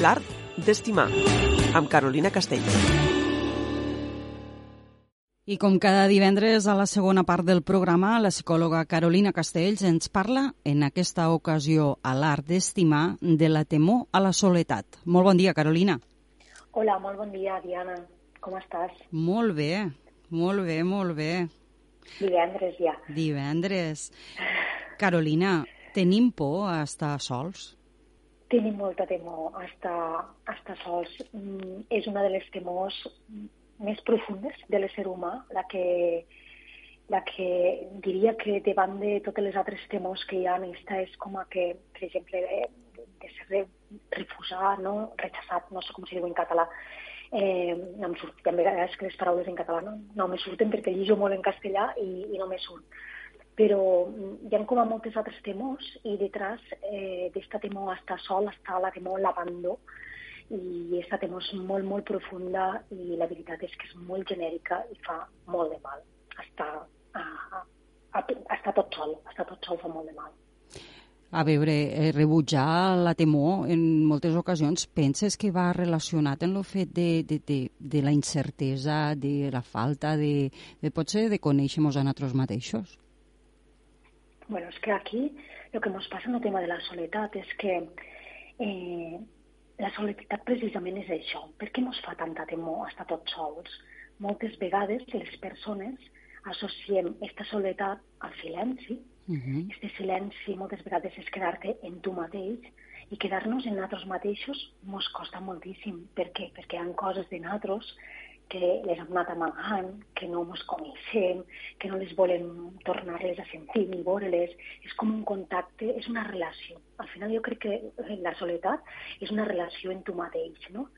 L'art d'estimar, amb Carolina Castell. I com cada divendres a la segona part del programa, la psicòloga Carolina Castells ens parla, en aquesta ocasió a l'art d'estimar, de la temor a la soledat. Molt bon dia, Carolina. Hola, molt bon dia, Diana. Com estàs? Molt bé, molt bé, molt bé. Divendres ja. Divendres. Carolina, tenim por a estar sols? Tenim molta temor a estar, a estar sols. Mm, és una de les temors més profundes de l'ésser humà, la que, la que diria que davant de totes les altres temors que hi ha, aquesta és com a que, per exemple, de, de ser refusar, no? rechaçat, no sé com s'hi diu en català, eh, no em surt, hi ha vegades que les paraules en català no, no me surten perquè lligo molt en castellà i, i no me surt però mm, hi ha com a moltes altres temors i detrás eh, d'esta temor a estar sol està la temor a l'abandó i aquesta temor és molt, molt profunda i la veritat és que és molt genèrica i fa molt de mal. Estar, a, a, a, tot sol, estar tot sol fa molt de mal. A veure, eh, rebutjar la temor en moltes ocasions penses que va relacionat amb el fet de, de, de, de la incertesa, de la falta de, de potser de conèixer-nos a nosaltres mateixos? Bueno, és que aquí el que ens passa en el tema de la soledat és que eh, la soledat precisament és això. Per què ens fa tanta temor estar tots sols? Moltes vegades les persones associem aquesta soledat al silenci. Uh -huh. Este silenci moltes vegades és quedar-te en tu mateix i quedar-nos en nosaltres mateixos ens costa moltíssim. Per què? Perquè hi ha coses de nosaltres que les hem anat amagant, que no ens coneixem, que no les volem tornar-les a sentir ni veure-les. És com un contacte, és una relació. Al final jo crec que la soledat és una relació en tu mateix, no?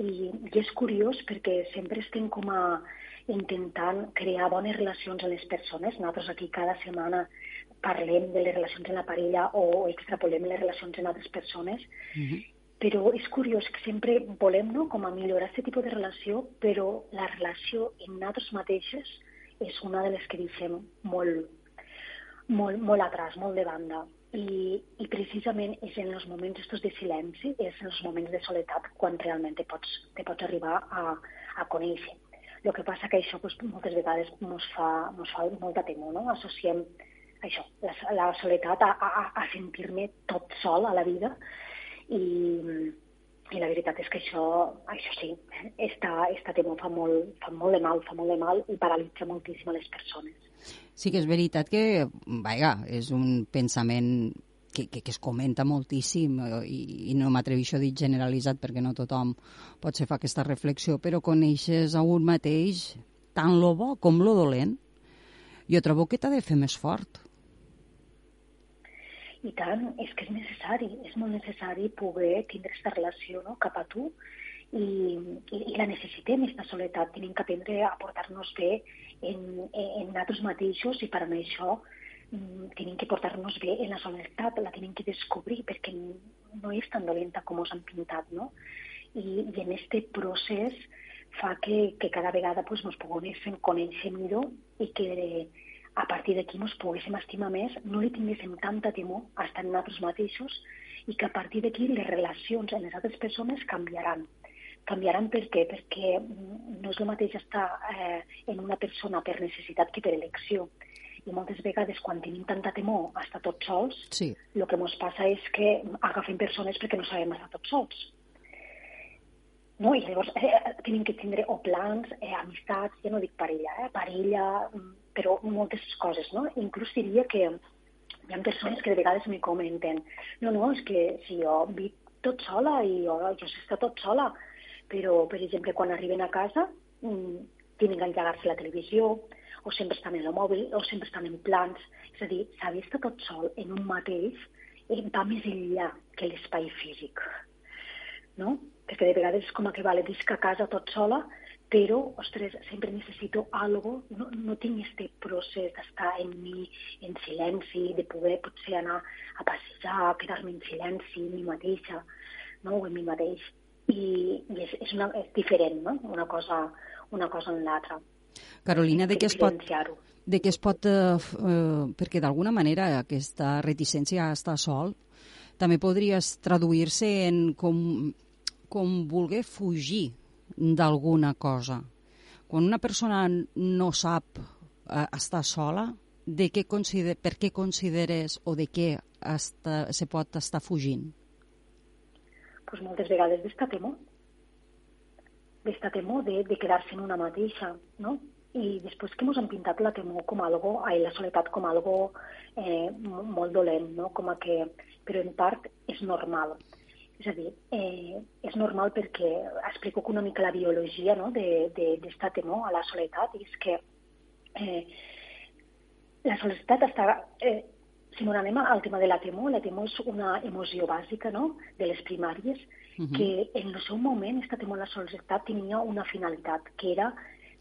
I, i és curiós perquè sempre estem com a intentant crear bones relacions amb les persones. Nosaltres aquí cada setmana parlem de les relacions en la parella o extrapolem les relacions en altres persones. Uh -huh però és curiós que sempre volem no, com a millorar aquest tipus de relació, però la relació en nosaltres mateixes és una de les que deixem molt, molt, molt atrás, molt de banda. I, i precisament és en els moments estos de silenci, és en els moments de soledat quan realment te pots, te pots arribar a, a conèixer. El que passa que això pues, moltes vegades ens fa, mos fa molta temor, no? Associem això, la, la soledat a, a, a sentir-me tot sol a la vida i, i la veritat és que això, això sí, esta, esta tema fa molt, fa molt de mal, fa molt de mal i paralitza moltíssim a les persones. Sí que és veritat que, vaja, és un pensament que, que, que es comenta moltíssim eh, i, i no m'atreveixo a dir generalitzat perquè no tothom pot ser fa aquesta reflexió, però coneixes a un mateix tant lo bo com lo dolent. Jo trobo que t'ha de fer més fort. I tant, és que és necessari, és molt necessari poder tindre aquesta relació no, cap a tu i, i, i la necessitem, aquesta soledat. Tenim que aprendre a portar-nos bé en, en nosaltres mateixos i per a això mm, tenim que portar-nos bé en la soledat, la tenim que descobrir perquè no és tan dolenta com us han pintat, no? I, i en este procés fa que, que cada vegada pues, ens poguéssim conèixer millor i que a partir d'aquí ens poguéssim estimar més, no li tinguéssim tanta temor a estar en nosaltres mateixos i que a partir d'aquí les relacions amb les altres persones canviaran. Canviaran per què? Perquè no és el mateix estar eh, en una persona per necessitat que per elecció. I moltes vegades, quan tenim tanta temor a estar tots sols, sí. el que ens passa és que agafem persones perquè no sabem estar tots sols. No? I llavors eh, tenim que tindre o plans, eh, amistats, ja no dic parella, eh, parella, però moltes coses, no? Inclús diria que hi ha persones que de vegades me comenten no, no, és que si jo vic tot sola i jo, jo sé estar tot sola, però, per exemple, quan arriben a casa mmm, tenen que engegar-se la televisió, o sempre estan en el mòbil, o sempre estan en plans. És a dir, saber estar tot sol en un mateix eh, va més enllà que l'espai físic. No? Perquè de vegades és com que vale, visc a casa tot sola, però, ostres, sempre necessito algo, no, no tinc este procés d'estar en mi, en silenci, de poder potser anar a passejar, quedar-me en silenci, en mi mateixa, no? o en mi mateix. I, i és, és, una, és diferent, no? una cosa, una cosa en l'altra. Carolina, de què es pot, de què es pot eh, eh, perquè d'alguna manera aquesta reticència a estar sol també podries traduir-se en com com voler fugir d'alguna cosa. Quan una persona no sap eh, estar sola, de què consider, per què consideres o de què està, se pot estar fugint? Pues moltes vegades d'esta temor, d'esta temor de, de quedar-se en una mateixa, no? I després que ens han pintat la temor com algo, ai, la soledat com algo eh, molt dolent, no? Com a que, però en part és normal. És a dir, eh, és normal perquè explico una mica la biologia no? d'esta de, de, temor a la soledat, i és que eh, la soledat està... Eh, si no anem al tema de la temor, la temor és una emoció bàsica no? de les primàries, uh -huh. que en el seu moment, aquesta temor a la soledat tenia una finalitat, que era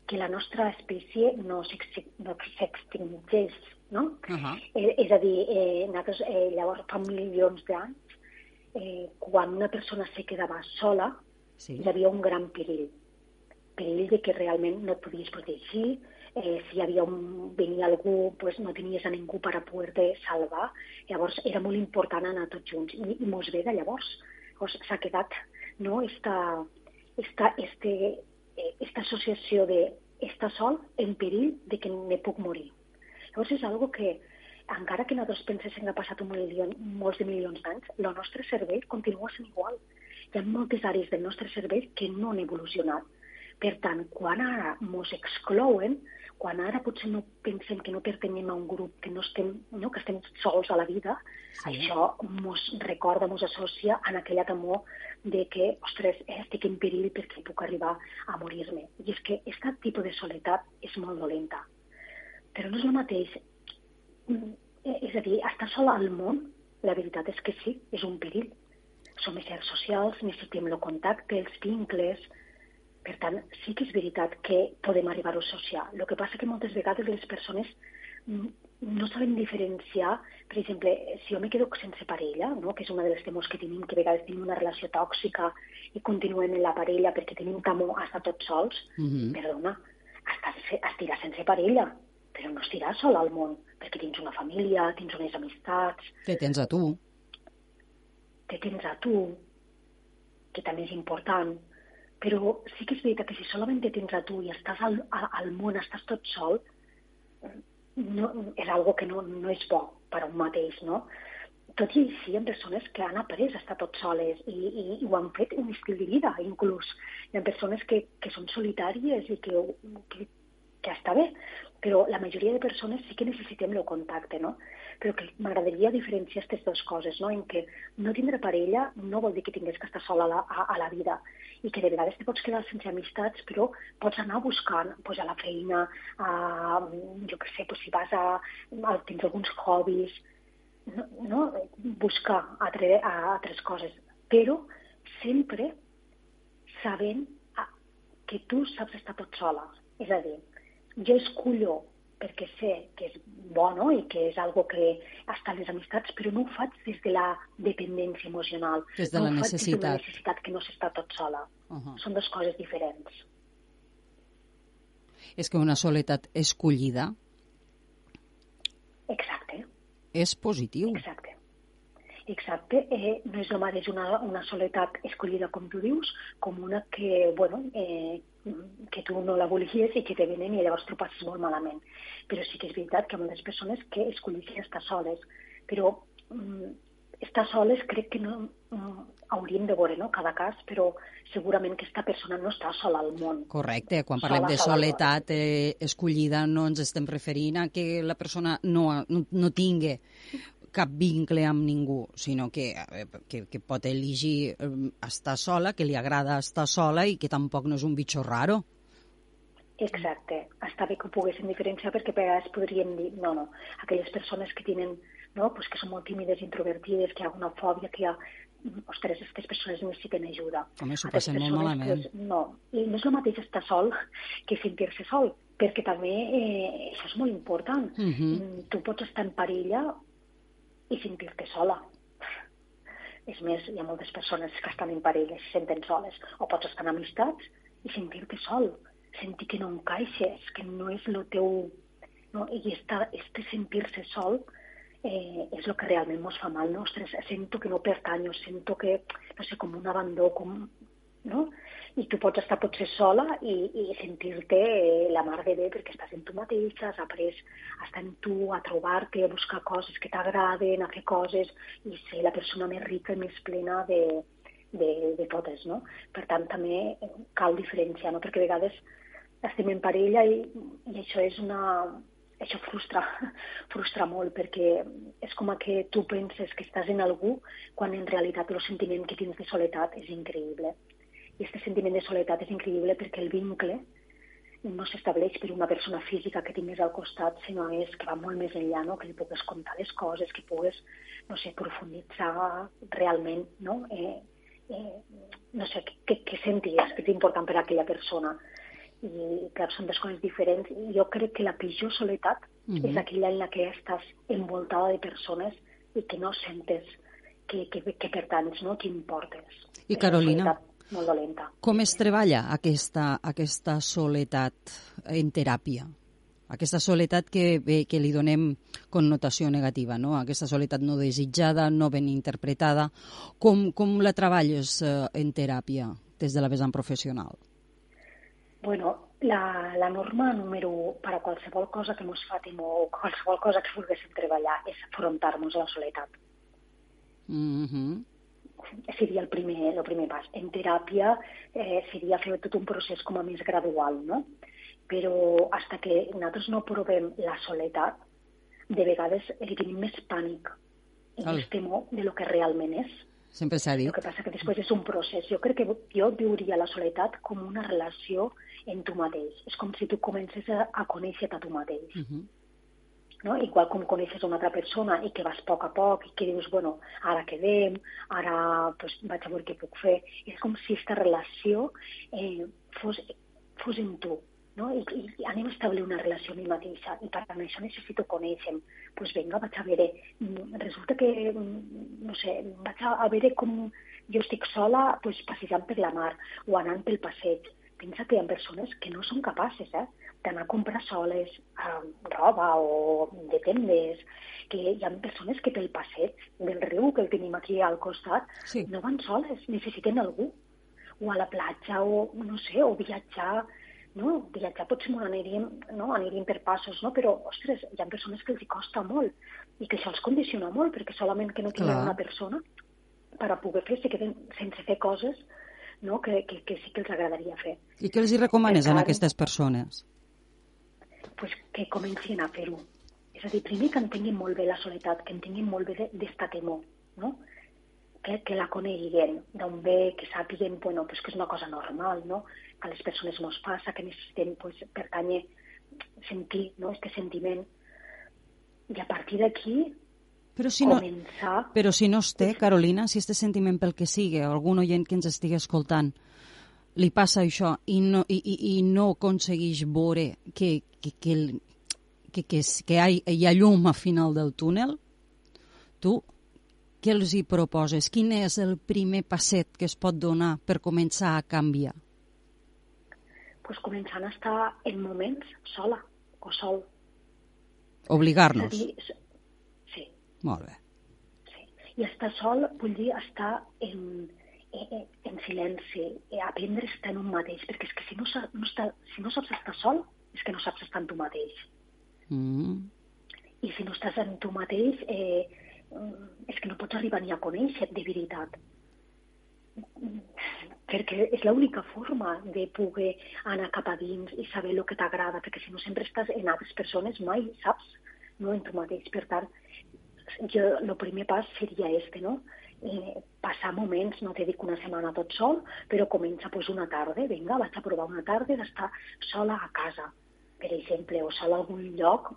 que la nostra espècie no s'extingeix, no? Uh -huh. eh, és a dir, eh, nosaltres, eh, llavors fa milions d'anys, eh, quan una persona se quedava sola, sí. hi havia un gran perill. Perill de que realment no et podies protegir, eh, si havia un, venia algú, pues, no tenies a ningú per a poder-te salvar. Llavors era molt important anar tots junts. I, i mos ve de llavors. llavors s'ha quedat no, esta, esta, este, eh, esta associació de estar sol en perill de que ne puc morir. Llavors és algo que, encara que nosaltres penséssim que ha passat un milió, molts de milions d'anys, el nostre cervell continua sent igual. Hi ha moltes àrees del nostre cervell que no han evolucionat. Per tant, quan ara ens exclouen, quan ara potser no pensem que no pertenem a un grup, que no estem, no, que estem sols a la vida, sí. això ens recorda, ens associa en aquella temor de que, ostres, eh, estic en perill perquè puc arribar a morir-me. I és que aquest tipus de soledat és molt dolenta. Però no és el mateix. Mm, eh, és a dir, estar sola al món, la veritat és que sí, és un perill. Som éssers socials, necessitem el contacte, els vincles, per tant, sí que és veritat que podem arribar a associar. El que passa que moltes vegades les persones mm, no saben diferenciar, per exemple, si jo me quedo sense parella, no? que és una de les temors que tenim, que a vegades tenim una relació tòxica i continuem en la parella perquè tenim temor a estar tots sols, mm -hmm. perdona, estiràs sense parella, però no estiràs sol al món, perquè tens una família, tens unes amistats... Te tens a tu. Te tens a tu, que també és important però sí que és veritat que si solament te tens a tu i estàs al, al món, estàs tot sol, no, és algo que no, no és bo per a un mateix, no? Tot i així, hi ha persones que han après a estar tot soles i, i, i ho han fet un estil de vida, inclús. Hi ha persones que, que són solitàries i que, que, que està bé, però la majoria de persones sí que necessitem el contacte, no? però que m'agradaria diferenciar aquestes dues coses, no? en què no tindre parella no vol dir que tingués que estar sola a la, a, a la vida i que de vegades te pots quedar sense amistats, però pots anar buscant pues, a la feina, a, jo què sé, pues, si vas a, a tens alguns hobbies, no, no? buscar altre, a altres coses, però sempre sabent que tu saps estar tot sola. És a dir, jo escullo perquè sé que és bo no? i que és algo que està les amistats, però no ho faig des de la dependència emocional. Des de no la necessitat. des de la necessitat que no s'està tot sola. Uh -huh. Són dues coses diferents. És que una soledat escollida... Exacte. És positiu. Exacte. Exacte, eh, no és el mateix una, una soledat escollida, com tu dius, com una que, bueno, eh, que tu no la volies i que te venen i llavors t'ho passes molt malament. Però sí que és veritat que moltes persones que escollissin estar soles, però mm, estar soles crec que no mm, hauríem de veure no? cada cas, però segurament que aquesta persona no està sola al món. Correcte, quan parlem de soledat eh, escollida no ens estem referint a que la persona no, no, no tingui cap vincle amb ningú, sinó que, eh, que, que pot elegir eh, estar sola, que li agrada estar sola i que tampoc no és un bitxo raro. Exacte. Està bé que ho poguéssim diferenciar perquè a vegades podríem dir, no, no, aquelles persones que tenen, no, pues que són molt tímides, introvertides, que hi ha una fòbia, que hi ha ostres, aquestes persones necessiten ajuda. Home, s'ho passen molt malament. Pues, no, i no és el mateix estar sol que sentir-se sol, perquè també eh, això és molt important. Uh mhm. -huh. Tu pots estar en parella i sentir-te sola. És més, hi ha moltes persones que estan en parella i se senten soles. O pots estar en amistats i sentir-te sol, sentir que no encaixes, que no és el teu... No? I esta, este sentir-se sol eh, és el que realment ens fa mal. No? Ostres, sento que no pertanyo, sento que, no sé, com un abandó, com... no? i tu pots estar potser sola i, i sentir-te eh, la mar de bé perquè estàs en tu mateixa, has après a estar en tu, a trobar-te, a buscar coses que t'agraden, a fer coses i ser la persona més rica i més plena de, de, de totes, no? Per tant, també cal diferenciar, no? Perquè a vegades estem en parella i, i això és una, això frustra, frustra molt perquè és com que tu penses que estàs en algú quan en realitat el sentiment que tens de soledat és increïble. I aquest sentiment de soledat és increïble perquè el vincle no s'estableix per una persona física que tingués al costat, sinó és que va molt més enllà, no? que li pugues contar les coses, que pugues, no sé, profunditzar realment, no? Eh, eh, no sé, què, què senties que és important per a aquella persona. I, clar, són dues coses diferents. Jo crec que la pitjor soledat mm -hmm. és aquella en la que estàs envoltada de persones i que no sentes que, que, que pertanys, no? que importes. I Carolina, molt dolenta. Com es treballa aquesta, aquesta soledat en teràpia? Aquesta soledat que, bé, que li donem connotació negativa, no? aquesta soledat no desitjada, no ben interpretada. Com, com la treballes eh, en teràpia des de la vessant professional? Bueno, la, la norma número 1 per a qualsevol cosa que ens fatim o qualsevol cosa que volguéssim treballar és afrontar-nos a la soledat. Mm -hmm seria el primer, el primer pas. En teràpia eh, seria fer tot un procés com a més gradual, no? Però hasta que nosaltres no provem la soledat, de vegades li tenim més pànic i més temor de lo que realment és. Sempre s'ha dit. El que passa que després és un procés. Jo crec que jo viuria la soledat com una relació en tu mateix. És com si tu comences a, a conèixer-te a tu mateix. Uh -huh no? igual com coneixes una altra persona i que vas a poc a poc i que dius, bueno, ara quedem, ara pues, vaig a veure què puc fer. És com si aquesta relació eh, fos, fos en tu, no? I, i anem a establir una relació amb mi mateixa. I per tant això necessito conèixer doncs pues vinga, vaig a veure resulta que, no sé, vaig a, a veure com jo estic sola pues, passejant per la mar o anant pel passeig. Pensa que hi ha persones que no són capaces eh, d'anar a comprar soles eh, roba o de tendes, que hi ha persones que pel passeig del riu que el tenim aquí al costat sí. no van soles, necessiten algú. O a la platja o no sé, o viatjar no? viatjar potser molt aniríem, no? aniríem per passos, no? però, ostres, hi ha persones que els hi costa molt i que això els condiciona molt, perquè solament que no tenen una persona per a poder fer, se queden sense fer coses no? que, que, que sí que els agradaria fer. I què els hi recomanes a aquestes persones? Pues que comencin a fer-ho. És a dir, primer que entenguin molt bé la soledat, que entenguin molt bé d'esta temor, no? Que, que la coneguin, d'on ve, que sàpiguen bueno, pues que és una cosa normal, no? que a les persones mos passa, que necessitem pues, pertànyer, sentir no? este sentiment. I a partir d'aquí però si, no, però si no es té, Carolina, si este sentiment pel que sigui, algun oient que ens estigui escoltant, li passa això i no, i, i, i no aconsegueix veure que, que, que, que, que, que hi, ha, hi ha llum a final del túnel, tu què els hi proposes? Quin és el primer passet que es pot donar per començar a canviar? Pues començant a estar en moments sola o sol. Obligar-nos. Molt bé. Sí. I estar sol vull dir estar en, en, en silenci, aprendre a estar en un mateix, perquè és que si no, no, està, si no saps estar sol, és que no saps estar en tu mateix. Mm. I si no estàs en tu mateix, eh, és que no pots arribar ni a conèixer de veritat. Perquè és l'única forma de poder anar cap a dins i saber el que t'agrada, perquè si no sempre estàs en altres persones, mai saps, no en tu mateix. Per tant, jo el primer pas seria este, no? Eh, passar moments, no t'he dit una setmana tot sol, però comença pues, una tarda, vinga, vaig a provar una tarda d'estar sola a casa, per exemple, o sola a algun lloc,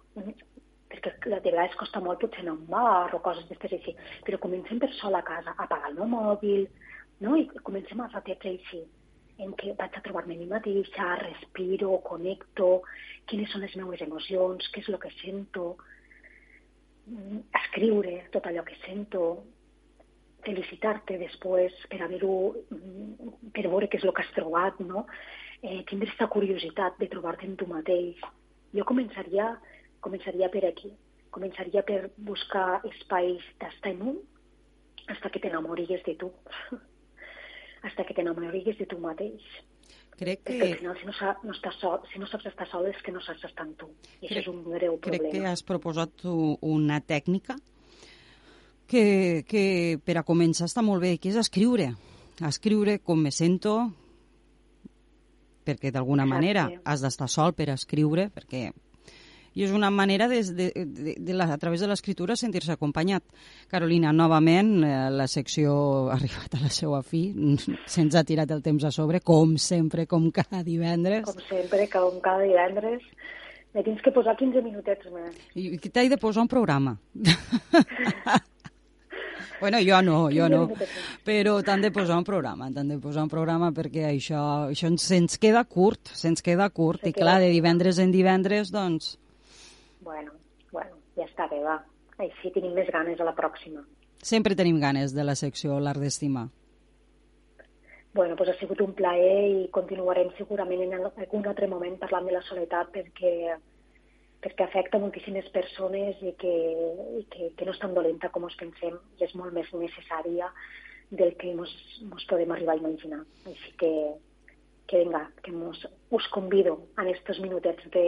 perquè de vegades costa molt potser anar a un bar o coses d'aquestes així, però comencem per sola a casa, apagar el meu mòbil, no? i comencem a fer així, en què vaig a trobar-me a mi mateixa, respiro, connecto, quines són les meves emocions, què és el que sento, escriure tot allò que sento, felicitar-te després per haver-ho, per veure què és el que has trobat, no? Eh, tindre aquesta curiositat de trobar-te en tu mateix. Jo començaria, començaria per aquí. Començaria per buscar espais d'estar en un hasta que t'enamoris de tu. hasta que t'enamoriguis de tu mateix. Crec que... Perquè al final, si no, sa, no, estàs sol, si no saps estar sol, és que no saps estar amb tu. I crec, això és un greu problema. Crec que has proposat tu una tècnica que, que per a començar està molt bé, que és escriure. Escriure com me sento, perquè d'alguna manera has d'estar sol per escriure, perquè i és una manera de, de, de, de la, a través de l'escriptura sentir-se acompanyat. Carolina, novament, eh, la secció ha arribat a la seva fi, se'ns ha tirat el temps a sobre, com sempre, com cada divendres. Com sempre, com cada divendres. Me tens que posar 15 minutets més. I t'he de posar un programa. Bueno, jo no, jo no, però t'han de posar un programa, t'han de posar un programa perquè això, això se'ns queda curt, se'ns queda curt, Se i clar, de divendres en divendres, doncs bueno, bueno, ja està bé, va. Així tenim més ganes a la pròxima. Sempre tenim ganes de la secció L'Art d'Estimar. Bueno, doncs ha sigut un plaer i continuarem segurament en algun altre moment parlant de la soledat perquè, perquè afecta moltíssimes persones i que, i que, que no és tan dolenta com us pensem i és molt més necessària del que mos podem arribar a imaginar. Així que, que vinga, que mos, us convido en aquests minutets de,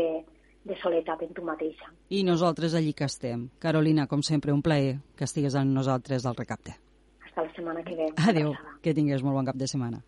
de soledat en tu mateixa. I nosaltres allí que estem. Carolina, com sempre, un plaer que estigues amb nosaltres al recapte. Fins la setmana que ve. Adéu, que tingués molt bon cap de setmana.